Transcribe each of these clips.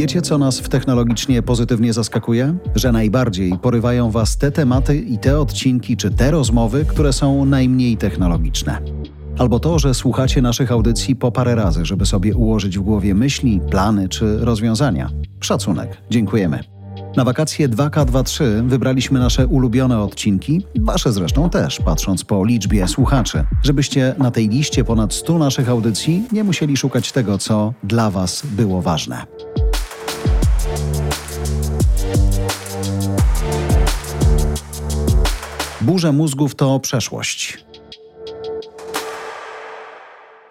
Wiecie, co nas w technologicznie pozytywnie zaskakuje? Że najbardziej porywają Was te tematy i te odcinki czy te rozmowy, które są najmniej technologiczne. Albo to, że słuchacie naszych audycji po parę razy, żeby sobie ułożyć w głowie myśli, plany czy rozwiązania. Szacunek. Dziękujemy. Na wakacje 2K23 wybraliśmy nasze ulubione odcinki, wasze zresztą też, patrząc po liczbie słuchaczy, żebyście na tej liście ponad 100 naszych audycji nie musieli szukać tego, co dla was było ważne. Burze mózgów to przeszłość.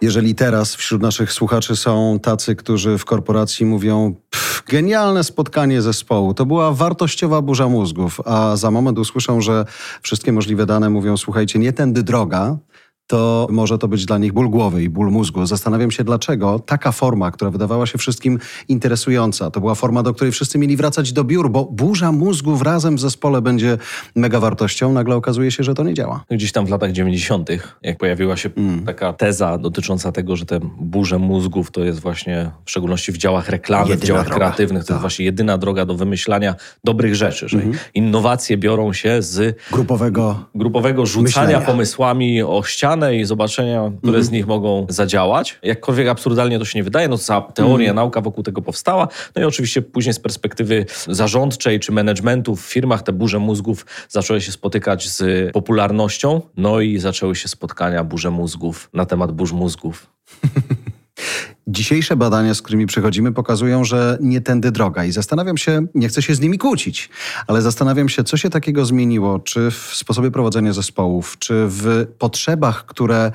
Jeżeli teraz wśród naszych słuchaczy są tacy, którzy w korporacji mówią genialne spotkanie zespołu, to była wartościowa burza mózgów, a za moment usłyszą, że wszystkie możliwe dane mówią słuchajcie, nie tędy droga, to może to być dla nich ból głowy i ból mózgu. Zastanawiam się, dlaczego taka forma, która wydawała się wszystkim interesująca, to była forma, do której wszyscy mieli wracać do biur, bo burza mózgów razem w zespole będzie mega wartością, nagle okazuje się, że to nie działa. Gdzieś tam w latach 90., jak pojawiła się mm. taka teza dotycząca tego, że te burze mózgów to jest właśnie, w szczególności w działach reklamy, jedyna w działach droga. kreatywnych, to tak. jest właśnie jedyna droga do wymyślania dobrych rzeczy, że mm -hmm. innowacje biorą się z grupowego, grupowego rzucania myślenia. pomysłami o ścianę, i zobaczenia, które mm. z nich mogą zadziałać. Jakkolwiek absurdalnie to się nie wydaje, no cała teoria, mm. nauka wokół tego powstała. No i oczywiście później z perspektywy zarządczej czy managementu w firmach te burze mózgów zaczęły się spotykać z popularnością, no i zaczęły się spotkania burze mózgów na temat burz mózgów. Dzisiejsze badania, z którymi przychodzimy, pokazują, że nie tędy droga. I zastanawiam się, nie chcę się z nimi kłócić, ale zastanawiam się, co się takiego zmieniło, czy w sposobie prowadzenia zespołów, czy w potrzebach, które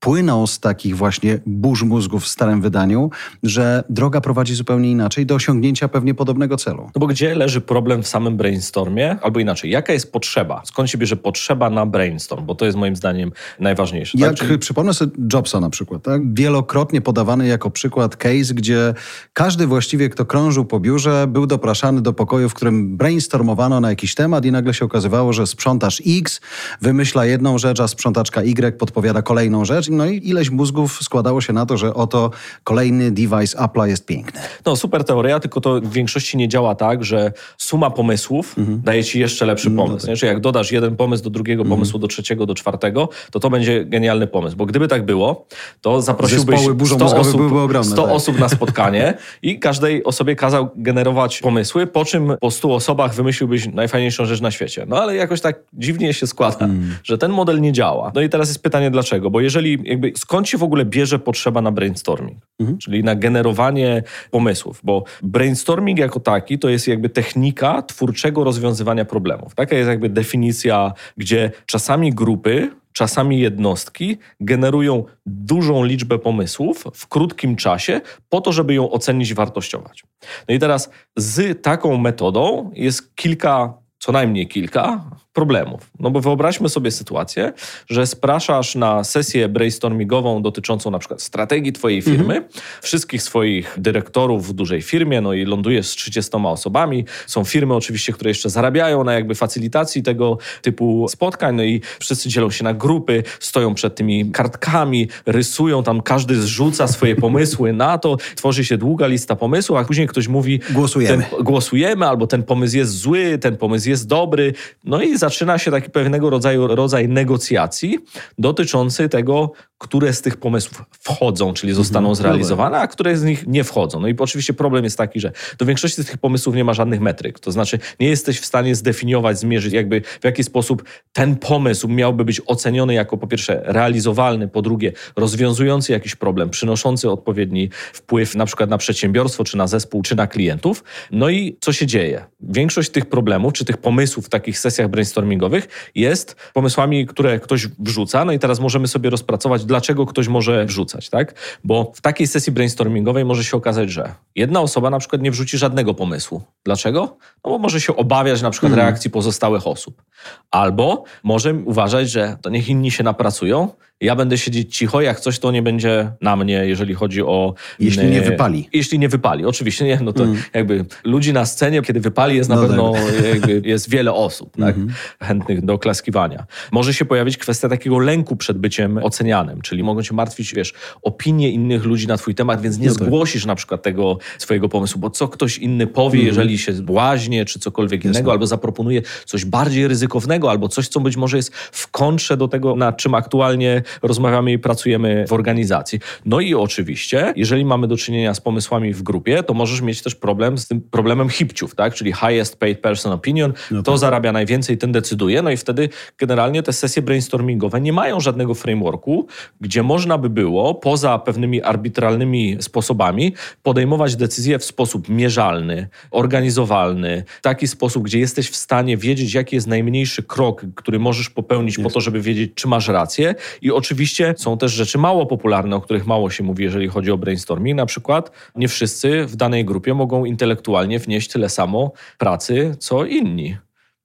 płyną z takich właśnie burz mózgów w starym wydaniu, że droga prowadzi zupełnie inaczej do osiągnięcia pewnie podobnego celu. No bo gdzie leży problem w samym brainstormie? Albo inaczej, jaka jest potrzeba? Skąd się bierze potrzeba na brainstorm? Bo to jest moim zdaniem najważniejsze. Jak tak? Czyli... przypomnę sobie Jobsa na przykład, tak? wielokrotnie podawany jako przykład case, gdzie każdy właściwie, kto krążył po biurze, był dopraszany do pokoju, w którym brainstormowano na jakiś temat i nagle się okazywało, że sprzątasz X wymyśla jedną rzecz, a sprzątaczka Y podpowiada kolejną rzecz no i ileś mózgów składało się na to, że oto kolejny device Apple'a jest piękny. No super teoria, tylko to w większości nie działa tak, że suma pomysłów mhm. daje ci jeszcze lepszy mhm, pomysł. No tak. jak dodasz jeden pomysł do drugiego mhm. pomysłu, do trzeciego, do czwartego, to to będzie genialny pomysł. Bo gdyby tak było, to zaprosiłbyś 100 osób, ogromne, 100 tak. osób na spotkanie i każdej osobie kazał generować pomysły, po czym po 100 osobach wymyśliłbyś najfajniejszą rzecz na świecie. No ale jakoś tak dziwnie się składa, mm. że ten model nie działa. No i teraz jest pytanie dlaczego? Bo jeżeli jakby skąd się w ogóle bierze potrzeba na brainstorming, mhm. czyli na generowanie pomysłów, bo brainstorming jako taki to jest jakby technika twórczego rozwiązywania problemów. Taka jest jakby definicja, gdzie czasami grupy czasami jednostki generują dużą liczbę pomysłów w krótkim czasie po to, żeby ją ocenić i wartościować. No i teraz z taką metodą jest kilka, co najmniej kilka, problemów. No bo wyobraźmy sobie sytuację, że spraszasz na sesję brainstormingową dotyczącą na przykład strategii twojej firmy, mhm. wszystkich swoich dyrektorów w dużej firmie, no i lądujesz z 30 osobami. Są firmy oczywiście, które jeszcze zarabiają na jakby facylitacji tego typu spotkań, no i wszyscy dzielą się na grupy, stoją przed tymi kartkami, rysują tam, każdy zrzuca swoje pomysły na to, tworzy się długa lista pomysłów, a później ktoś mówi głosujemy. Ten, głosujemy, albo ten pomysł jest zły, ten pomysł jest dobry, no i zaczyna się taki pewnego rodzaju rodzaj negocjacji dotyczący tego, które z tych pomysłów wchodzą, czyli zostaną mhm, zrealizowane, a które z nich nie wchodzą. No i oczywiście problem jest taki, że do większości z tych pomysłów nie ma żadnych metryk. To znaczy nie jesteś w stanie zdefiniować, zmierzyć jakby w jaki sposób ten pomysł miałby być oceniony jako po pierwsze realizowalny, po drugie rozwiązujący jakiś problem, przynoszący odpowiedni wpływ na przykład na przedsiębiorstwo, czy na zespół, czy na klientów. No i co się dzieje? Większość tych problemów, czy tych pomysłów w takich sesjach brainstormingowych jest pomysłami, które ktoś wrzuca, no i teraz możemy sobie rozpracować dlaczego ktoś może wrzucać, tak? Bo w takiej sesji brainstormingowej może się okazać, że jedna osoba na przykład nie wrzuci żadnego pomysłu. Dlaczego? No bo może się obawiać na przykład mm. reakcji pozostałych osób. Albo może uważać, że to niech inni się napracują, ja będę siedzieć cicho, jak coś to nie będzie na mnie, jeżeli chodzi o... Jeśli nie wypali. Jeśli nie wypali, oczywiście nie, no to mm. jakby ludzi na scenie, kiedy wypali jest na no pewno, tak. jest wiele osób tak, mm -hmm. chętnych do klaskiwania. Może się pojawić kwestia takiego lęku przed byciem ocenianym, czyli mogą cię martwić, wiesz, opinie innych ludzi na twój temat, więc nie no tak. zgłosisz na przykład tego swojego pomysłu, bo co ktoś inny powie, mm -hmm. jeżeli się błaźnie, czy cokolwiek innego, albo zaproponuje coś bardziej ryzykownego, albo coś, co być może jest w kontrze do tego, nad czym aktualnie rozmawiamy i pracujemy w organizacji. No i oczywiście, jeżeli mamy do czynienia z pomysłami w grupie, to możesz mieć też problem z tym problemem hipciów, tak? czyli highest paid person opinion, no to tak. zarabia najwięcej, ten decyduje, no i wtedy generalnie te sesje brainstormingowe nie mają żadnego frameworku, gdzie można by było, poza pewnymi arbitralnymi sposobami, podejmować decyzje w sposób mierzalny, organizowalny, w taki sposób, gdzie jesteś w stanie wiedzieć, jaki jest najmniejszy krok, który możesz popełnić jest. po to, żeby wiedzieć, czy masz rację. I oczywiście są też rzeczy mało popularne, o których mało się mówi, jeżeli chodzi o brainstorming. Na przykład nie wszyscy w danej grupie mogą intelektualnie wnieść tyle samo pracy, co inni.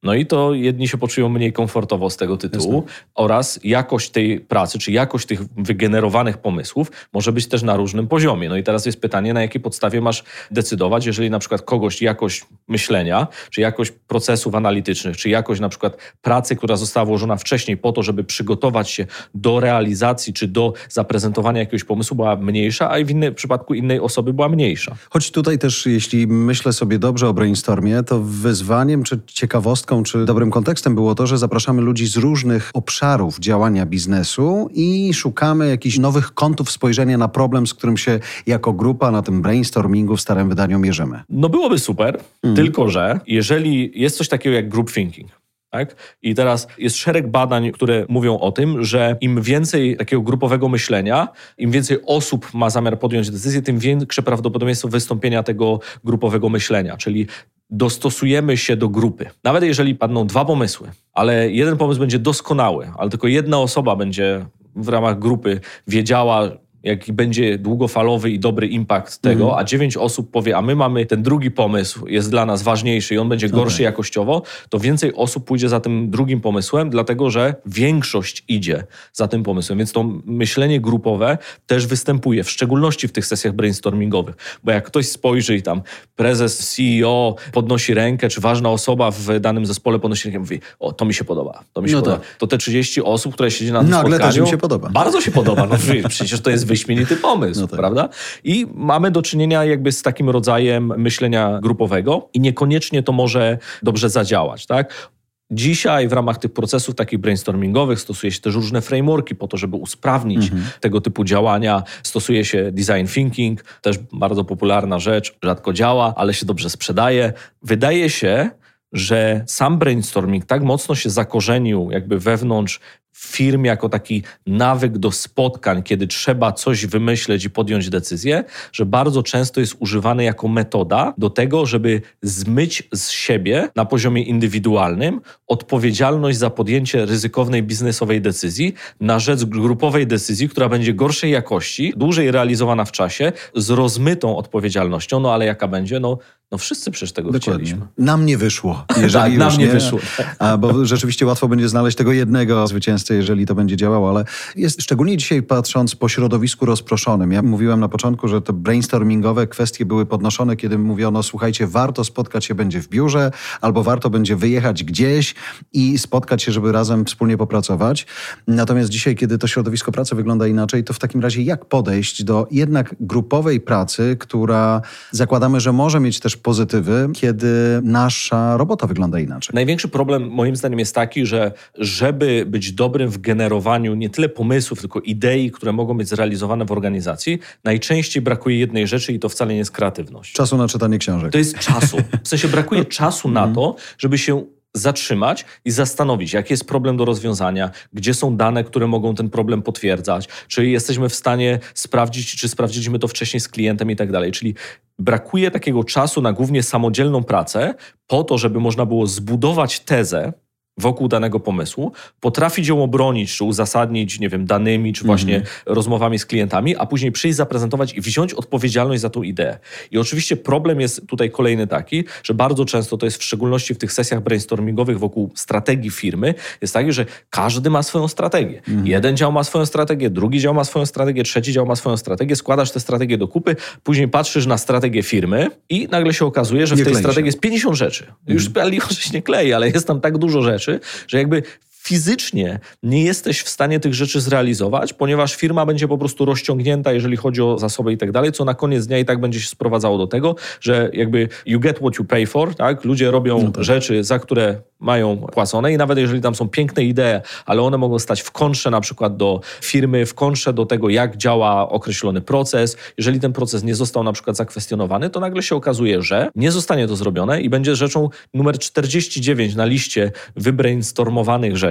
No i to jedni się poczują mniej komfortowo z tego tytułu Jasne. oraz jakość tej pracy, czy jakość tych wygenerowanych pomysłów może być też na różnym poziomie. No i teraz jest pytanie, na jakiej podstawie masz decydować, jeżeli na przykład kogoś jakość myślenia, czy jakość procesów analitycznych, czy jakość na przykład pracy, która została włożona wcześniej po to, żeby przygotować się do realizacji, czy do zaprezentowania jakiegoś pomysłu była mniejsza, a w innym przypadku innej osoby była mniejsza. Choć tutaj też, jeśli myślę sobie dobrze o brainstormie, to wyzwaniem czy ciekawostką czy dobrym kontekstem było to, że zapraszamy ludzi z różnych obszarów działania biznesu i szukamy jakichś nowych kątów spojrzenia na problem, z którym się jako grupa na tym brainstormingu w starym wydaniu mierzymy. No byłoby super, mm. tylko że jeżeli jest coś takiego jak group thinking, tak? I teraz jest szereg badań, które mówią o tym, że im więcej takiego grupowego myślenia, im więcej osób ma zamiar podjąć decyzję, tym większe prawdopodobieństwo wystąpienia tego grupowego myślenia. Czyli dostosujemy się do grupy. Nawet jeżeli padną dwa pomysły, ale jeden pomysł będzie doskonały, ale tylko jedna osoba będzie w ramach grupy wiedziała, jaki będzie długofalowy i dobry impact tego, mm. a dziewięć osób powie, a my mamy ten drugi pomysł, jest dla nas ważniejszy i on będzie gorszy okay. jakościowo, to więcej osób pójdzie za tym drugim pomysłem, dlatego że większość idzie za tym pomysłem. Więc to myślenie grupowe też występuje, w szczególności w tych sesjach brainstormingowych. Bo jak ktoś spojrzy i tam prezes, CEO podnosi rękę, czy ważna osoba w danym zespole podnosi rękę, mówi, o, to mi się podoba, to mi się no podoba. Tak. To te 30 osób, które siedzi na tym Nagle spotkaniu... też mi się podoba. Bardzo się podoba. No, przecież to jest wyśmienity pomysł, no tak. prawda? I mamy do czynienia jakby z takim rodzajem myślenia grupowego i niekoniecznie to może dobrze zadziałać, tak? Dzisiaj w ramach tych procesów takich brainstormingowych stosuje się też różne frameworki po to, żeby usprawnić mhm. tego typu działania. Stosuje się design thinking, też bardzo popularna rzecz, rzadko działa, ale się dobrze sprzedaje. Wydaje się, że sam brainstorming tak mocno się zakorzenił jakby wewnątrz firm jako taki nawyk do spotkań, kiedy trzeba coś wymyśleć i podjąć decyzję, że bardzo często jest używany jako metoda do tego, żeby zmyć z siebie na poziomie indywidualnym odpowiedzialność za podjęcie ryzykownej biznesowej decyzji na rzecz grupowej decyzji, która będzie gorszej jakości, dłużej realizowana w czasie, z rozmytą odpowiedzialnością, no ale jaka będzie? No, no wszyscy przecież tego Dokładnie. chcieliśmy. Nam nie wyszło. Jeżeli tak, nam nie, nie wyszło. A, bo rzeczywiście łatwo będzie znaleźć tego jednego zwycięzcę jeżeli to będzie działało, ale jest szczególnie dzisiaj patrząc po środowisku rozproszonym. Ja mówiłem na początku, że te brainstormingowe kwestie były podnoszone, kiedy mówiono, słuchajcie, warto spotkać się będzie w biurze, albo warto będzie wyjechać gdzieś i spotkać się, żeby razem wspólnie popracować. Natomiast dzisiaj, kiedy to środowisko pracy wygląda inaczej, to w takim razie jak podejść do jednak grupowej pracy, która zakładamy, że może mieć też pozytywy, kiedy nasza robota wygląda inaczej? Największy problem moim zdaniem jest taki, że żeby być dobrym dobrym w generowaniu nie tyle pomysłów, tylko idei, które mogą być zrealizowane w organizacji, najczęściej brakuje jednej rzeczy i to wcale nie jest kreatywność. Czasu na czytanie książek. To jest czasu. W sensie brakuje czasu na mhm. to, żeby się zatrzymać i zastanowić, jaki jest problem do rozwiązania, gdzie są dane, które mogą ten problem potwierdzać, czy jesteśmy w stanie sprawdzić, czy sprawdziliśmy to wcześniej z klientem i tak dalej. Czyli brakuje takiego czasu na głównie samodzielną pracę po to, żeby można było zbudować tezę, wokół danego pomysłu, potrafić ją obronić, czy uzasadnić, nie wiem, danymi, czy właśnie mm -hmm. rozmowami z klientami, a później przyjść, zaprezentować i wziąć odpowiedzialność za tą ideę. I oczywiście problem jest tutaj kolejny taki, że bardzo często to jest w szczególności w tych sesjach brainstormingowych wokół strategii firmy, jest tak, że każdy ma swoją strategię. Mm -hmm. Jeden dział ma swoją strategię, drugi dział ma swoją strategię, trzeci dział ma swoją strategię, składasz te strategie do kupy, później patrzysz na strategię firmy i nagle się okazuje, że w tej strategii jest 50 rzeczy. Już mm. się nie klei, ale jest tam tak dużo rzeczy, że jakby fizycznie nie jesteś w stanie tych rzeczy zrealizować, ponieważ firma będzie po prostu rozciągnięta, jeżeli chodzi o zasoby i tak dalej, co na koniec dnia i tak będzie się sprowadzało do tego, że jakby you get what you pay for, tak? Ludzie robią no tak. rzeczy, za które mają płacone i nawet jeżeli tam są piękne idee, ale one mogą stać w kontrze na przykład do firmy, w kontrze do tego, jak działa określony proces. Jeżeli ten proces nie został na przykład zakwestionowany, to nagle się okazuje, że nie zostanie to zrobione i będzie rzeczą numer 49 na liście wybrainstormowanych rzeczy,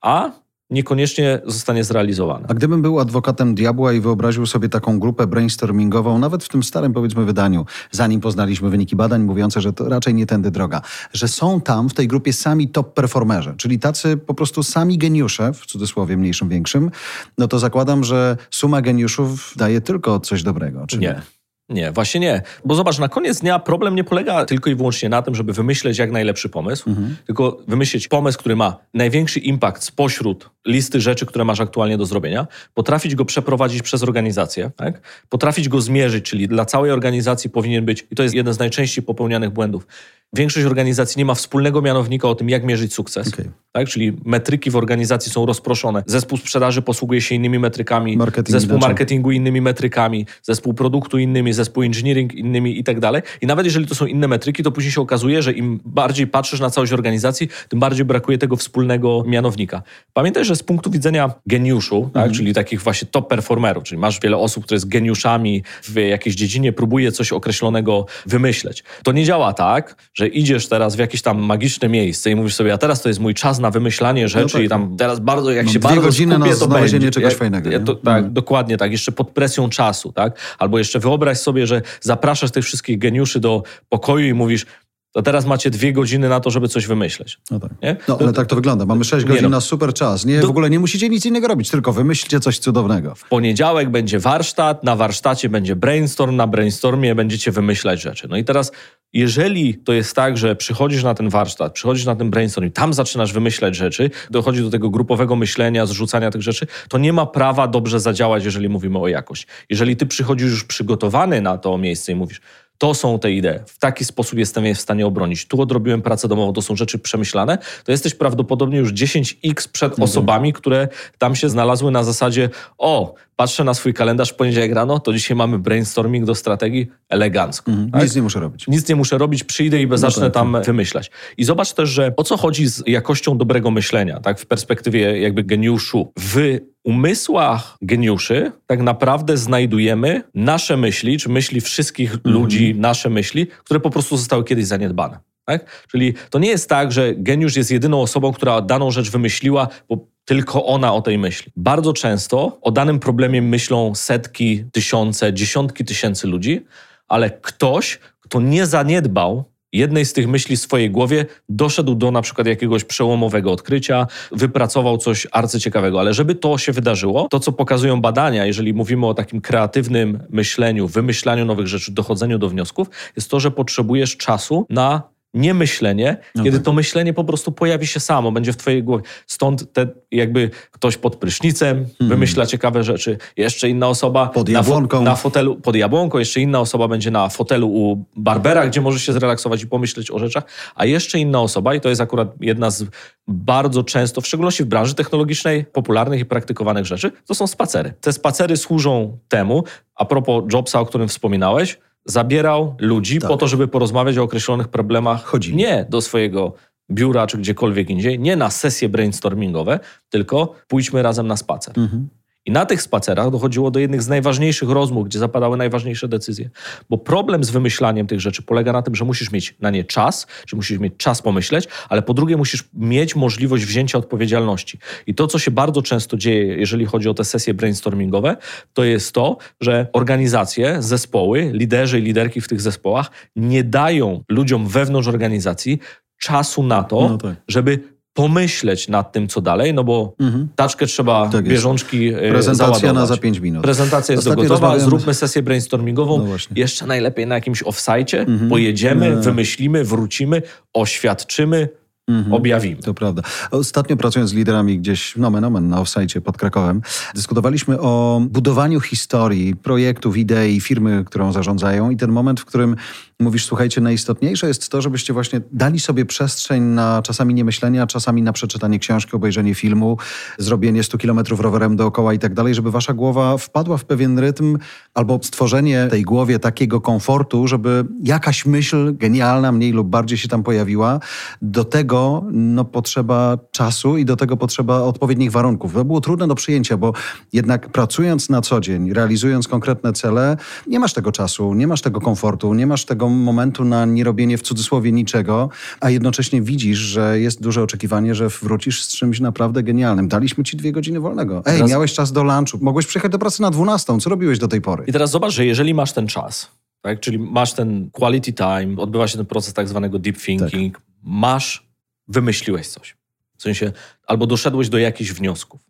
a niekoniecznie zostanie zrealizowane. A gdybym był adwokatem diabła i wyobraził sobie taką grupę brainstormingową, nawet w tym starym powiedzmy wydaniu, zanim poznaliśmy wyniki badań mówiące, że to raczej nie tędy droga, że są tam w tej grupie sami top performerzy, czyli tacy po prostu sami geniusze, w cudzysłowie mniejszym, większym, no to zakładam, że suma geniuszów daje tylko coś dobrego. Czy nie? nie? Nie, właśnie nie. Bo zobacz, na koniec dnia problem nie polega tylko i wyłącznie na tym, żeby wymyśleć jak najlepszy pomysł, mhm. tylko wymyślić pomysł, który ma największy impact spośród listy rzeczy, które masz aktualnie do zrobienia, potrafić go przeprowadzić przez organizację, tak? potrafić go zmierzyć, czyli dla całej organizacji powinien być, i to jest jeden z najczęściej popełnianych błędów, Większość organizacji nie ma wspólnego mianownika o tym, jak mierzyć sukces. Okay. Tak? Czyli metryki w organizacji są rozproszone. Zespół sprzedaży posługuje się innymi metrykami, Marketing zespół inaczej. marketingu innymi metrykami, zespół produktu innymi, zespół engineering innymi i tak dalej. I nawet jeżeli to są inne metryki, to później się okazuje, że im bardziej patrzysz na całość organizacji, tym bardziej brakuje tego wspólnego mianownika. Pamiętaj, że z punktu widzenia geniuszu, tak? Mhm. czyli takich właśnie top performerów, czyli masz wiele osób, które z geniuszami w jakiejś dziedzinie próbuje coś określonego wymyśleć. To nie działa tak, że idziesz teraz w jakieś tam magiczne miejsce i mówisz sobie, a teraz to jest mój czas na wymyślanie rzeczy no tak, i tam teraz bardzo, jak no, się dwie bardzo godziny skupię, na to znalezienie czegoś fajnego. Ja, to, tak, mhm. dokładnie tak. Jeszcze pod presją czasu, tak? Albo jeszcze wyobraź sobie, że zapraszasz tych wszystkich geniuszy do pokoju i mówisz, to teraz macie dwie godziny na to, żeby coś wymyśleć. No tak. Nie? No, ale tak to wygląda. Mamy sześć godzin no. na super czas. Nie, do... W ogóle nie musicie nic innego robić, tylko wymyślcie coś cudownego. W poniedziałek będzie warsztat, na warsztacie będzie brainstorm, na brainstormie będziecie wymyślać rzeczy. No i teraz, jeżeli to jest tak, że przychodzisz na ten warsztat, przychodzisz na ten brainstorm i tam zaczynasz wymyślać rzeczy, dochodzi do tego grupowego myślenia, zrzucania tych rzeczy, to nie ma prawa dobrze zadziałać, jeżeli mówimy o jakość. Jeżeli ty przychodzisz już przygotowany na to miejsce i mówisz, to są te idee. W taki sposób jestem je w stanie obronić. Tu odrobiłem pracę domową, to są rzeczy przemyślane. To jesteś prawdopodobnie już 10x przed mhm. osobami, które tam się znalazły na zasadzie o, patrzę na swój kalendarz w poniedziałek rano, to dzisiaj mamy brainstorming do strategii elegancko. Mhm. Tak? Nic nie muszę robić. Nic nie muszę robić, przyjdę i no zacznę tak. tam wymyślać. I zobacz też, że o co chodzi z jakością dobrego myślenia, tak, w perspektywie jakby geniuszu. W umysłach geniuszy tak naprawdę znajdujemy nasze myśli, czy myśli wszystkich mhm. ludzi, nasze myśli, które po prostu zostały kiedyś zaniedbane. Tak? Czyli to nie jest tak, że geniusz jest jedyną osobą, która daną rzecz wymyśliła, bo tylko ona o tej myśli. Bardzo często o danym problemie myślą setki, tysiące, dziesiątki tysięcy ludzi, ale ktoś, kto nie zaniedbał jednej z tych myśli w swojej głowie, doszedł do na przykład jakiegoś przełomowego odkrycia, wypracował coś arcyciekawego. Ale żeby to się wydarzyło, to co pokazują badania, jeżeli mówimy o takim kreatywnym myśleniu, wymyślaniu nowych rzeczy, dochodzeniu do wniosków, jest to, że potrzebujesz czasu na nie myślenie, no kiedy tak. to myślenie po prostu pojawi się samo, będzie w twojej głowie. Stąd te, jakby ktoś pod prysznicem hmm. wymyśla ciekawe rzeczy, jeszcze inna osoba pod jabłonką. Na, fo na, fotelu, pod jabłonką, jeszcze inna osoba będzie na fotelu u Barbera, gdzie może się zrelaksować i pomyśleć o rzeczach, a jeszcze inna osoba, i to jest akurat jedna z bardzo często, w szczególności w branży technologicznej, popularnych i praktykowanych rzeczy, to są spacery. Te spacery służą temu, a propos Jobsa, o którym wspominałeś, zabierał ludzi tak. po to, żeby porozmawiać o określonych problemach. Chodzi. Nie do swojego biura czy gdziekolwiek indziej, nie na sesje brainstormingowe, tylko pójdźmy razem na spacer. Mhm. I na tych spacerach dochodziło do jednych z najważniejszych rozmów, gdzie zapadały najważniejsze decyzje. Bo problem z wymyślaniem tych rzeczy polega na tym, że musisz mieć na nie czas, że musisz mieć czas pomyśleć, ale po drugie musisz mieć możliwość wzięcia odpowiedzialności. I to, co się bardzo często dzieje, jeżeli chodzi o te sesje brainstormingowe, to jest to, że organizacje, zespoły, liderzy i liderki w tych zespołach nie dają ludziom wewnątrz organizacji czasu na to, no tak. żeby pomyśleć nad tym, co dalej, no bo mhm. taczkę trzeba, tak bieżączki e, Prezentacja załadować. na za 5 minut. Prezentacja jest Ostatnio gotowa, zróbmy sesję brainstormingową, no jeszcze najlepiej na jakimś offsite, mhm. pojedziemy, no. wymyślimy, wrócimy, oświadczymy, Mhm, objawimy. To prawda. Ostatnio pracując z liderami gdzieś, nomen omen, na offsite pod Krakowem, dyskutowaliśmy o budowaniu historii, projektów, idei, firmy, którą zarządzają i ten moment, w którym mówisz, słuchajcie, najistotniejsze jest to, żebyście właśnie dali sobie przestrzeń na czasami nie myślenia, czasami na przeczytanie książki, obejrzenie filmu, zrobienie 100 kilometrów rowerem dookoła i tak dalej, żeby wasza głowa wpadła w pewien rytm albo stworzenie tej głowie takiego komfortu, żeby jakaś myśl genialna, mniej lub bardziej się tam pojawiła. Do tego no, potrzeba czasu i do tego potrzeba odpowiednich warunków. To było trudne do przyjęcia, bo jednak pracując na co dzień, realizując konkretne cele, nie masz tego czasu, nie masz tego komfortu, nie masz tego momentu na nierobienie w cudzysłowie niczego, a jednocześnie widzisz, że jest duże oczekiwanie, że wrócisz z czymś naprawdę genialnym. Daliśmy ci dwie godziny wolnego. Ej, teraz... miałeś czas do lunchu, mogłeś przyjechać do pracy na 12. Co robiłeś do tej pory? I teraz zobacz, że jeżeli masz ten czas, tak, czyli masz ten quality time, odbywa się ten proces tak zwanego deep thinking, tak. masz, wymyśliłeś coś. W sensie, albo doszedłeś do jakichś wniosków.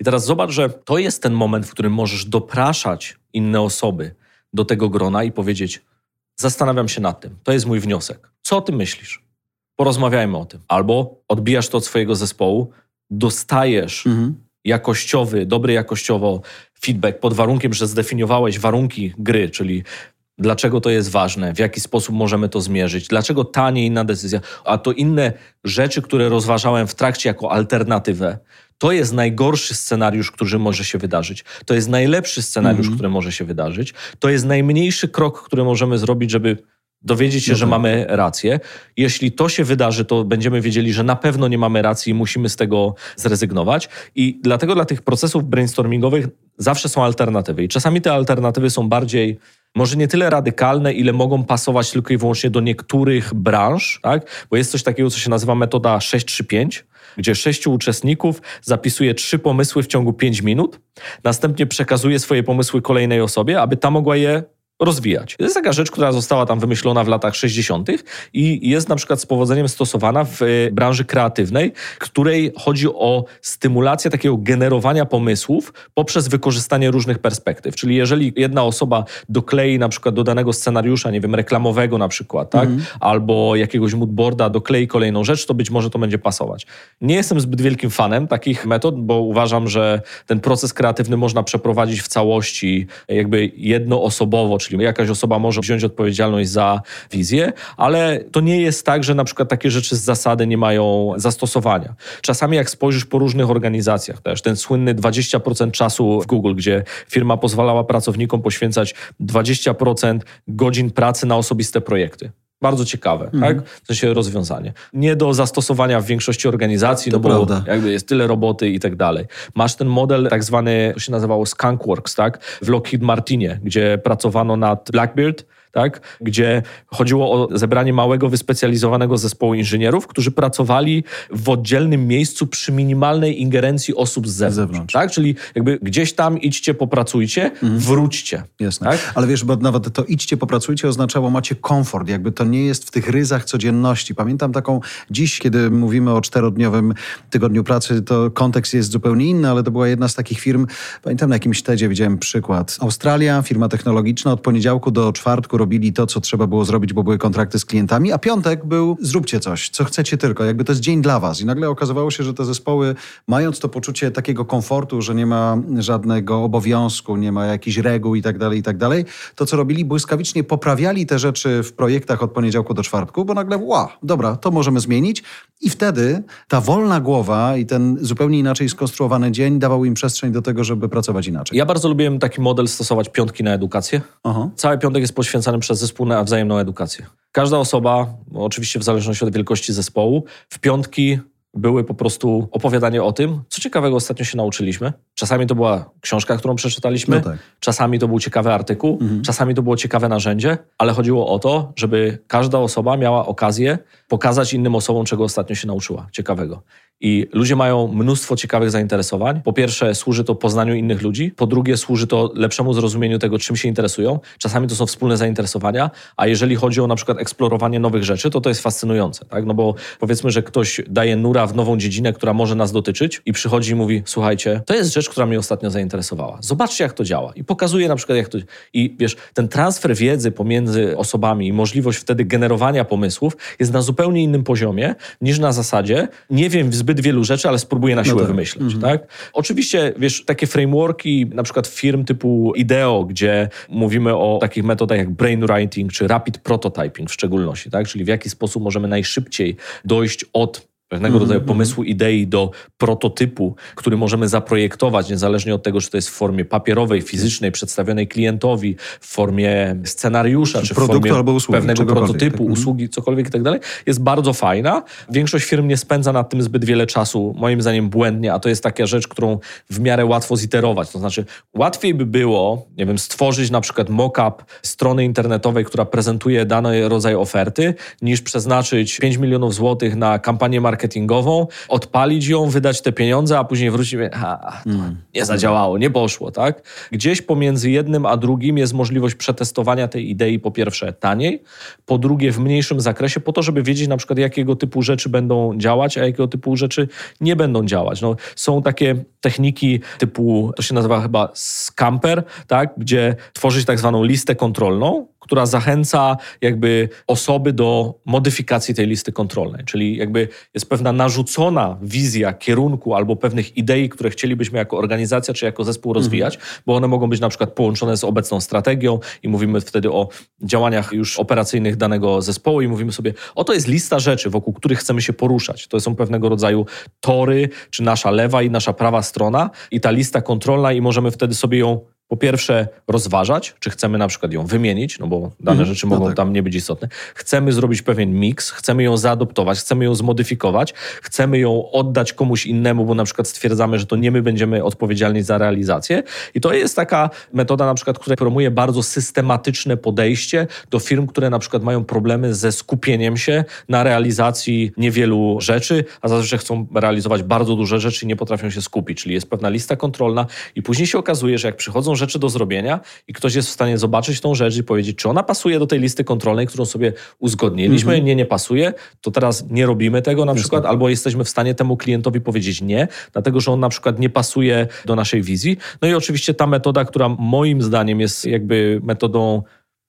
I teraz zobacz, że to jest ten moment, w którym możesz dopraszać inne osoby do tego grona i powiedzieć: Zastanawiam się nad tym. To jest mój wniosek. Co o tym myślisz? Porozmawiajmy o tym. Albo odbijasz to od swojego zespołu, dostajesz mhm. jakościowy, dobry jakościowo feedback pod warunkiem, że zdefiniowałeś warunki gry, czyli dlaczego to jest ważne, w jaki sposób możemy to zmierzyć, dlaczego ta, nie inna decyzja, a to inne rzeczy, które rozważałem w trakcie jako alternatywę, to jest najgorszy scenariusz, który może się wydarzyć. To jest najlepszy scenariusz, mm. który może się wydarzyć. To jest najmniejszy krok, który możemy zrobić, żeby dowiedzieć się, no że tak. mamy rację. Jeśli to się wydarzy, to będziemy wiedzieli, że na pewno nie mamy racji i musimy z tego zrezygnować. I dlatego dla tych procesów brainstormingowych zawsze są alternatywy. I czasami te alternatywy są bardziej może nie tyle radykalne, ile mogą pasować tylko i wyłącznie do niektórych branż, tak? Bo jest coś takiego, co się nazywa metoda 635, gdzie sześciu uczestników zapisuje trzy pomysły w ciągu pięć minut, następnie przekazuje swoje pomysły kolejnej osobie, aby ta mogła je rozwijać. To jest taka rzecz, która została tam wymyślona w latach 60. i jest na przykład z powodzeniem stosowana w e, branży kreatywnej, której chodzi o stymulację takiego generowania pomysłów poprzez wykorzystanie różnych perspektyw. Czyli jeżeli jedna osoba doklei na przykład do danego scenariusza, nie wiem, reklamowego na przykład, tak, mm. albo jakiegoś moodboarda doklei kolejną rzecz, to być może to będzie pasować. Nie jestem zbyt wielkim fanem takich metod, bo uważam, że ten proces kreatywny można przeprowadzić w całości jakby jednoosobowo, czyli jakaś osoba może wziąć odpowiedzialność za wizję, ale to nie jest tak, że na przykład takie rzeczy z zasady nie mają zastosowania. Czasami jak spojrzysz po różnych organizacjach też, ten słynny 20% czasu w Google, gdzie firma pozwalała pracownikom poświęcać 20% godzin pracy na osobiste projekty. Bardzo ciekawe, mhm. tak? W sensie rozwiązanie. Nie do zastosowania w większości organizacji, to no bo prawda. jakby jest tyle roboty i tak dalej. Masz ten model tak zwany, to się nazywało Skunkworks, tak? W Lockheed Martinie, gdzie pracowano nad Blackbeard, tak? gdzie chodziło o zebranie małego, wyspecjalizowanego zespołu inżynierów, którzy pracowali w oddzielnym miejscu przy minimalnej ingerencji osób z zewnątrz. zewnątrz. Tak? Czyli jakby gdzieś tam idźcie, popracujcie, mhm. wróćcie. Jasne. Tak? Ale wiesz, bo nawet to idźcie, popracujcie oznaczało macie komfort, jakby to nie jest w tych ryzach codzienności. Pamiętam taką dziś, kiedy mówimy o czterodniowym tygodniu pracy, to kontekst jest zupełnie inny, ale to była jedna z takich firm, pamiętam na jakimś TEDzie widziałem przykład. Australia, firma technologiczna, od poniedziałku do czwartku robili to, co trzeba było zrobić, bo były kontrakty z klientami, a piątek był zróbcie coś, co chcecie tylko, jakby to jest dzień dla was. I nagle okazywało się, że te zespoły, mając to poczucie takiego komfortu, że nie ma żadnego obowiązku, nie ma jakichś reguł i tak dalej, i tak dalej, to co robili, błyskawicznie poprawiali te rzeczy w projektach od poniedziałku do czwartku, bo nagle, wow, dobra, to możemy zmienić. I wtedy ta wolna głowa i ten zupełnie inaczej skonstruowany dzień dawał im przestrzeń do tego, żeby pracować inaczej. Ja bardzo lubiłem taki model stosować piątki na edukację. Aha. Cały piątek jest przez zespół na wzajemną edukację. Każda osoba, oczywiście w zależności od wielkości zespołu, w piątki były po prostu opowiadanie o tym, co ciekawego ostatnio się nauczyliśmy. Czasami to była książka, którą przeczytaliśmy, no tak. czasami to był ciekawy artykuł, mhm. czasami to było ciekawe narzędzie, ale chodziło o to, żeby każda osoba miała okazję pokazać innym osobom, czego ostatnio się nauczyła ciekawego. I ludzie mają mnóstwo ciekawych zainteresowań. Po pierwsze, służy to poznaniu innych ludzi. Po drugie, służy to lepszemu zrozumieniu tego, czym się interesują. Czasami to są wspólne zainteresowania, a jeżeli chodzi o na przykład eksplorowanie nowych rzeczy, to to jest fascynujące, tak? No bo powiedzmy, że ktoś daje nura w nową dziedzinę, która może nas dotyczyć i przychodzi i mówi, słuchajcie, to jest rzecz, która mnie ostatnio zainteresowała. Zobaczcie, jak to działa. I pokazuje na przykład, jak to... I wiesz, ten transfer wiedzy pomiędzy osobami i możliwość wtedy generowania pomysłów jest na zupełnie innym poziomie niż na zasadzie, nie wiem zbyt wielu rzeczy, ale spróbuję na siłę no tak. wymyśleć, mhm. tak? Oczywiście, wiesz, takie frameworki, na przykład firm typu IDEO, gdzie mówimy o takich metodach jak brainwriting czy rapid prototyping w szczególności, tak? Czyli w jaki sposób możemy najszybciej dojść od pewnego rodzaju mhm, pomysłu, mhm. idei do prototypu, który możemy zaprojektować, niezależnie od tego, czy to jest w formie papierowej, fizycznej, przedstawionej klientowi, w formie scenariusza, czy, czy w formie albo usługi, pewnego prototypu, tak. usługi, cokolwiek i tak dalej, jest bardzo fajna. Większość firm nie spędza nad tym zbyt wiele czasu, moim zdaniem błędnie, a to jest taka rzecz, którą w miarę łatwo ziterować. To znaczy, łatwiej by było, nie wiem, stworzyć na przykład mock-up strony internetowej, która prezentuje dany rodzaj oferty, niż przeznaczyć 5 milionów złotych na kampanię marketingową marketingową, odpalić ją, wydać te pieniądze, a później wrócić ha, mm. nie zadziałało, nie poszło, tak? Gdzieś pomiędzy jednym a drugim jest możliwość przetestowania tej idei po pierwsze taniej, po drugie w mniejszym zakresie, po to, żeby wiedzieć na przykład jakiego typu rzeczy będą działać, a jakiego typu rzeczy nie będą działać. No, są takie techniki typu, to się nazywa chyba scamper, tak? gdzie tworzyć tak zwaną listę kontrolną, która zachęca jakby osoby do modyfikacji tej listy kontrolnej. Czyli jakby jest pewna narzucona wizja kierunku albo pewnych idei, które chcielibyśmy jako organizacja czy jako zespół mhm. rozwijać, mhm. bo one mogą być na przykład połączone z obecną strategią i mówimy wtedy o działaniach już operacyjnych danego zespołu i mówimy sobie, oto jest lista rzeczy, wokół których chcemy się poruszać. To są pewnego rodzaju tory, czy nasza lewa i nasza prawa strona i ta lista kontrolna i możemy wtedy sobie ją po pierwsze rozważać, czy chcemy na przykład ją wymienić, no bo dane mm, rzeczy mogą no tak. tam nie być istotne. Chcemy zrobić pewien miks, chcemy ją zaadoptować, chcemy ją zmodyfikować, chcemy ją oddać komuś innemu, bo na przykład stwierdzamy, że to nie my będziemy odpowiedzialni za realizację. I to jest taka metoda na przykład, która promuje bardzo systematyczne podejście do firm, które na przykład mają problemy ze skupieniem się na realizacji niewielu rzeczy, a zazwyczaj chcą realizować bardzo duże rzeczy i nie potrafią się skupić. Czyli jest pewna lista kontrolna i później się okazuje, że jak przychodzą rzeczy do zrobienia i ktoś jest w stanie zobaczyć tą rzecz i powiedzieć, czy ona pasuje do tej listy kontrolnej, którą sobie uzgodniliśmy, mm -hmm. nie, nie pasuje, to teraz nie robimy tego na przykład, albo jesteśmy w stanie temu klientowi powiedzieć nie, dlatego że on na przykład nie pasuje do naszej wizji. No i oczywiście ta metoda, która moim zdaniem jest jakby metodą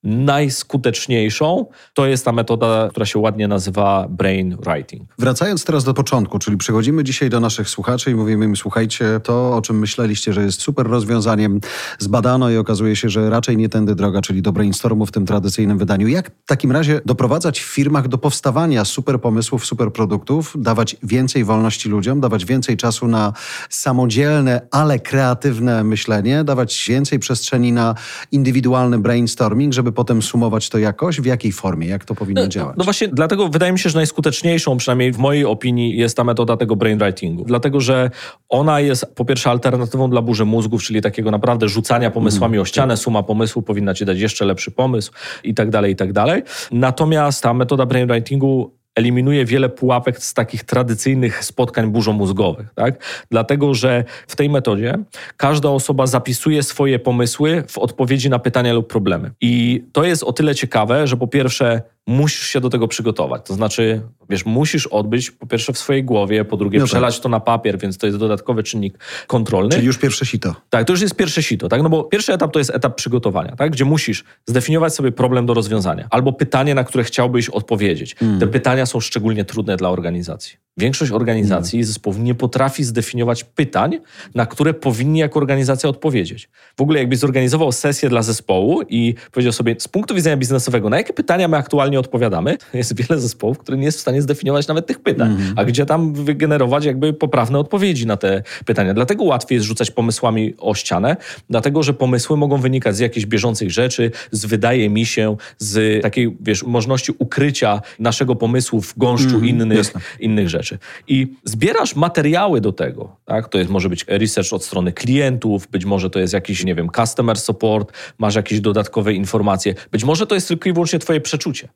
najskuteczniejszą to jest ta metoda, która się ładnie nazywa brain writing. Wracając teraz do początku, czyli przychodzimy dzisiaj do naszych słuchaczy i mówimy im, słuchajcie, to o czym myśleliście, że jest super rozwiązaniem, zbadano i okazuje się, że raczej nie tędy droga, czyli do brainstormu w tym tradycyjnym wydaniu. Jak w takim razie doprowadzać w firmach do powstawania super pomysłów, super produktów, dawać więcej wolności ludziom, dawać więcej czasu na samodzielne, ale kreatywne myślenie, dawać więcej przestrzeni na indywidualny brainstorming, żeby potem sumować to jakoś? W jakiej formie? Jak to powinno no, działać? No właśnie, dlatego wydaje mi się, że najskuteczniejszą, przynajmniej w mojej opinii, jest ta metoda tego brainwritingu. Dlatego, że ona jest po pierwsze alternatywą dla burzy mózgów, czyli takiego naprawdę rzucania pomysłami mm, o ścianę. Tak. Suma pomysłu powinna ci dać jeszcze lepszy pomysł i tak dalej, i tak dalej. Natomiast ta metoda brainwritingu eliminuje wiele pułapek z takich tradycyjnych spotkań burzomózgowych. Tak? Dlatego, że w tej metodzie każda osoba zapisuje swoje pomysły w odpowiedzi na pytania lub problemy. I to jest o tyle ciekawe, że po pierwsze musisz się do tego przygotować. To znaczy, wiesz, musisz odbyć po pierwsze w swojej głowie, po drugie no tak. przelać to na papier, więc to jest dodatkowy czynnik kontrolny. Czyli już pierwsze sito. Tak, to już jest pierwsze sito, tak? No bo pierwszy etap to jest etap przygotowania, tak? Gdzie musisz zdefiniować sobie problem do rozwiązania albo pytanie, na które chciałbyś odpowiedzieć. Mm. Te pytania są szczególnie trudne dla organizacji. Większość organizacji i zespołów nie potrafi zdefiniować pytań, na które powinni jako organizacja odpowiedzieć. W ogóle jakbyś zorganizował sesję dla zespołu i powiedział sobie z punktu widzenia biznesowego, na jakie pytania my aktualnie odpowiadamy, jest wiele zespołów, które nie jest w stanie zdefiniować nawet tych pytań, mm. a gdzie tam wygenerować jakby poprawne odpowiedzi na te pytania. Dlatego łatwiej jest rzucać pomysłami o ścianę, dlatego że pomysły mogą wynikać z jakichś bieżących rzeczy, z wydaje mi się, z takiej, wiesz, możliwości ukrycia naszego pomysłu w gąszczu mm, innych, innych rzeczy rzeczy. I zbierasz materiały do tego, tak? To jest, może być research od strony klientów, być może to jest jakiś, nie wiem, customer support, masz jakieś dodatkowe informacje, być może to jest tylko i wyłącznie twoje przeczucie.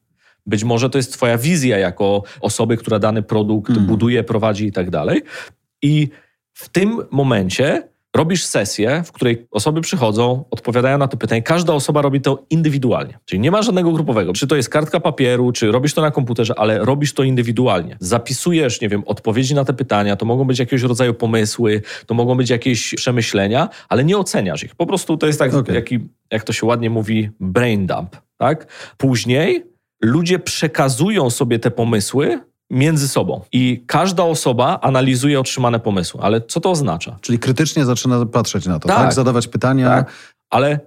Być może to jest twoja wizja jako osoby, która dany produkt mm. buduje, prowadzi i tak dalej. I w tym momencie robisz sesję, w której osoby przychodzą, odpowiadają na to pytanie. Każda osoba robi to indywidualnie. Czyli nie ma żadnego grupowego. Czy to jest kartka papieru, czy robisz to na komputerze, ale robisz to indywidualnie. Zapisujesz, nie wiem, odpowiedzi na te pytania, to mogą być jakiegoś rodzaju pomysły, to mogą być jakieś przemyślenia, ale nie oceniasz ich. Po prostu to jest tak, okay. jaki, jak to się ładnie mówi, brain dump. Tak? Później ludzie przekazują sobie te pomysły między sobą. I każda osoba analizuje otrzymane pomysły. Ale co to oznacza? Czyli krytycznie zaczyna patrzeć na to, tak? tak? Zadawać pytania. Tak. Ale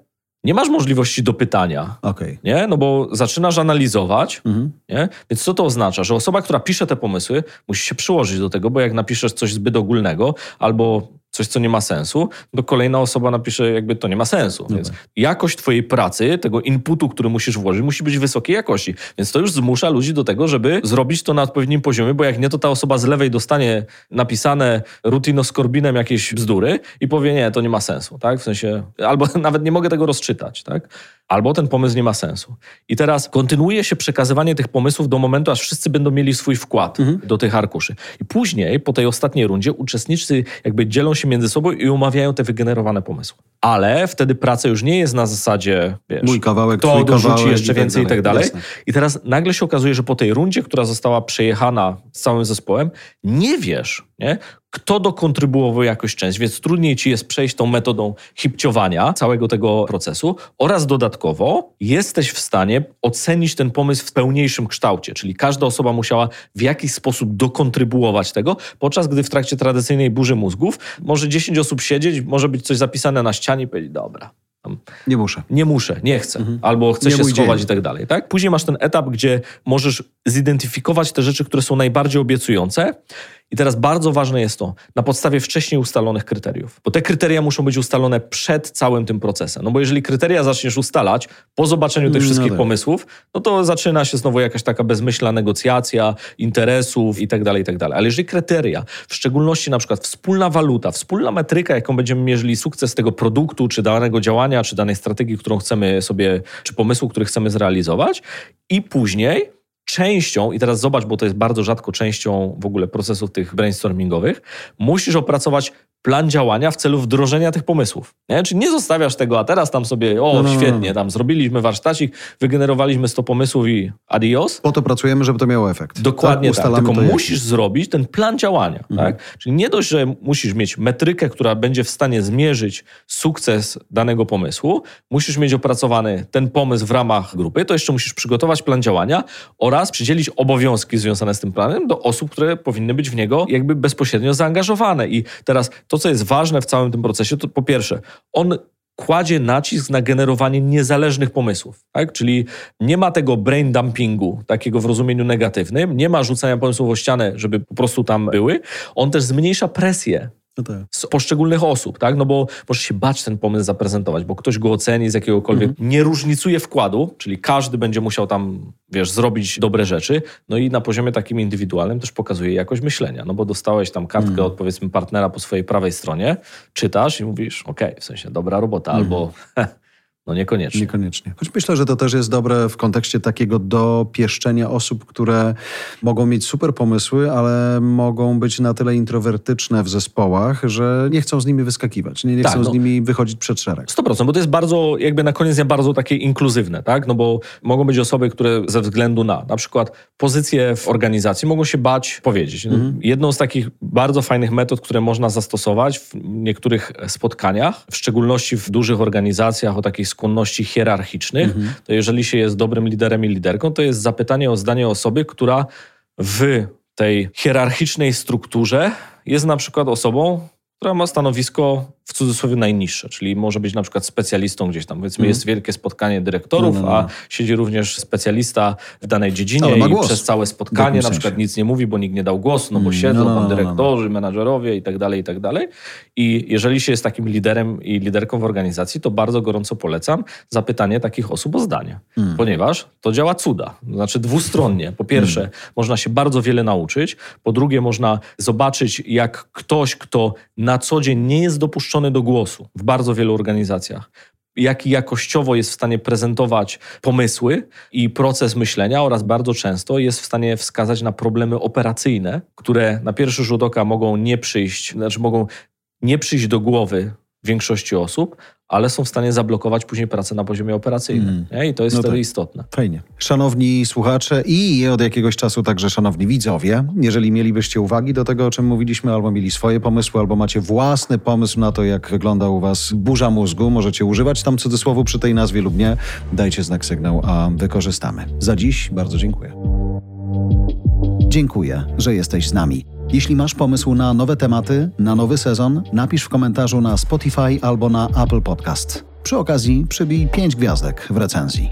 nie masz możliwości do pytania. Okay. Nie? No bo zaczynasz analizować. Mhm. Nie? Więc co to oznacza? Że osoba, która pisze te pomysły, musi się przyłożyć do tego, bo jak napiszesz coś zbyt ogólnego albo coś, co nie ma sensu, to kolejna osoba napisze, jakby to nie ma sensu. Więc jakość twojej pracy, tego inputu, który musisz włożyć, musi być wysokiej jakości. Więc to już zmusza ludzi do tego, żeby zrobić to na odpowiednim poziomie, bo jak nie, to ta osoba z lewej dostanie napisane rutinoskorbinem jakieś bzdury i powie, nie, to nie ma sensu, tak? W sensie, albo nawet nie mogę tego rozczytać, tak? Albo ten pomysł nie ma sensu. I teraz kontynuuje się przekazywanie tych pomysłów do momentu, aż wszyscy będą mieli swój wkład mhm. do tych arkuszy. I później, po tej ostatniej rundzie, uczestnicy jakby dzielą się między sobą i omawiają te wygenerowane pomysły. Ale wtedy praca już nie jest na zasadzie, wiesz, mój kawałek, kto dorzuci jeszcze i tak więcej i tak dalej. I teraz nagle się okazuje, że po tej rundzie, która została przejechana z całym zespołem, nie wiesz, nie? Kto dokontrybuował jakąś część, więc trudniej ci jest przejść tą metodą hipciowania całego tego procesu oraz dodatkowo jesteś w stanie ocenić ten pomysł w pełniejszym kształcie, czyli każda osoba musiała w jakiś sposób dokontrybuować tego, podczas gdy w trakcie tradycyjnej burzy mózgów może 10 osób siedzieć, może być coś zapisane na ścianie i powiedzieć, dobra, nie muszę. Nie muszę, nie chcę. Mhm. Albo chcę nie się schować dzień. i tak dalej. Tak? Później masz ten etap, gdzie możesz zidentyfikować te rzeczy, które są najbardziej obiecujące i teraz bardzo ważne jest to, na podstawie wcześniej ustalonych kryteriów. Bo te kryteria muszą być ustalone przed całym tym procesem. No bo jeżeli kryteria zaczniesz ustalać po zobaczeniu tych mm, wszystkich no tak. pomysłów, no to zaczyna się znowu jakaś taka bezmyślna negocjacja interesów i tak dalej, i tak dalej. Ale jeżeli kryteria, w szczególności na przykład wspólna waluta, wspólna metryka, jaką będziemy mierzyli sukces tego produktu, czy danego działania, czy danej strategii, którą chcemy sobie, czy pomysłu, który chcemy zrealizować i później częścią, i teraz zobacz, bo to jest bardzo rzadko częścią w ogóle procesów tych brainstormingowych, musisz opracować plan działania w celu wdrożenia tych pomysłów. Nie? Czyli nie zostawiasz tego, a teraz tam sobie, o no, no, no świetnie, no. tam zrobiliśmy warsztacik, wygenerowaliśmy 100 pomysłów i adios. Po to pracujemy, żeby to miało efekt. Dokładnie tak, tak. tylko musisz zrobić ten plan działania. Mhm. Tak? Czyli nie dość, że musisz mieć metrykę, która będzie w stanie zmierzyć sukces danego pomysłu, musisz mieć opracowany ten pomysł w ramach grupy, to jeszcze musisz przygotować plan działania oraz przydzielić obowiązki związane z tym planem do osób, które powinny być w niego jakby bezpośrednio zaangażowane. I teraz to, co jest ważne w całym tym procesie, to po pierwsze, on kładzie nacisk na generowanie niezależnych pomysłów. Tak? Czyli nie ma tego brain dumpingu, takiego w rozumieniu negatywnym, nie ma rzucania pomysłów o ścianę, żeby po prostu tam były. On też zmniejsza presję no tak. z poszczególnych osób, tak? No bo możesz się bać ten pomysł zaprezentować, bo ktoś go oceni z jakiegokolwiek, mhm. nie różnicuje wkładu, czyli każdy będzie musiał tam, wiesz, zrobić dobre rzeczy, no i na poziomie takim indywidualnym też pokazuje jakość myślenia, no bo dostałeś tam kartkę mhm. od powiedzmy partnera po swojej prawej stronie, czytasz i mówisz, okej, okay, w sensie dobra robota, mhm. albo No niekoniecznie. Niekoniecznie. Choć myślę, że to też jest dobre w kontekście takiego dopieszczenia osób, które mogą mieć super pomysły, ale mogą być na tyle introwertyczne w zespołach, że nie chcą z nimi wyskakiwać, nie, nie tak, chcą no, z nimi wychodzić przed szereg. 100%, bo to jest bardzo, jakby na koniec dnia bardzo takie inkluzywne, tak? No bo mogą być osoby, które ze względu na na przykład pozycję w organizacji mogą się bać powiedzieć. No, mhm. Jedną z takich bardzo fajnych metod, które można zastosować w niektórych spotkaniach, w szczególności w dużych organizacjach o takich skłonności hierarchicznych, mhm. to jeżeli się jest dobrym liderem i liderką, to jest zapytanie o zdanie osoby, która w tej hierarchicznej strukturze jest na przykład osobą, która ma stanowisko w cudzysłowie najniższe, czyli może być na przykład specjalistą gdzieś tam. Powiedzmy, mm. jest wielkie spotkanie dyrektorów, no, no, no. a siedzi również specjalista w danej dziedzinie i przez całe spotkanie na przykład nic nie mówi, bo nikt nie dał głosu, no bo mm. siedzą no, no, tam no, dyrektorzy, menadżerowie i tak dalej, i tak dalej. I jeżeli się jest takim liderem i liderką w organizacji, to bardzo gorąco polecam zapytanie takich osób o zdanie, mm. ponieważ to działa cuda. Znaczy dwustronnie. Po pierwsze, mm. można się bardzo wiele nauczyć, po drugie, można zobaczyć, jak ktoś, kto na co dzień nie jest dopuszczony do głosu w bardzo wielu organizacjach. Jaki jakościowo jest w stanie prezentować pomysły i proces myślenia oraz bardzo często jest w stanie wskazać na problemy operacyjne, które na pierwszy rzut oka mogą nie przyjść, znaczy mogą nie przyjść do głowy większości osób, ale są w stanie zablokować później pracę na poziomie operacyjnym. Mm. I to jest no wtedy tak. istotne. Fajnie. Szanowni słuchacze i od jakiegoś czasu także szanowni widzowie, jeżeli mielibyście uwagi do tego, o czym mówiliśmy, albo mieli swoje pomysły, albo macie własny pomysł na to, jak wygląda u was burza mózgu, możecie używać tam cudzysłowu przy tej nazwie lub nie, dajcie znak sygnał, a wykorzystamy. Za dziś bardzo dziękuję. Dziękuję, że jesteś z nami. Jeśli masz pomysł na nowe tematy, na nowy sezon, napisz w komentarzu na Spotify albo na Apple Podcast. Przy okazji przybij 5 gwiazdek w recenzji.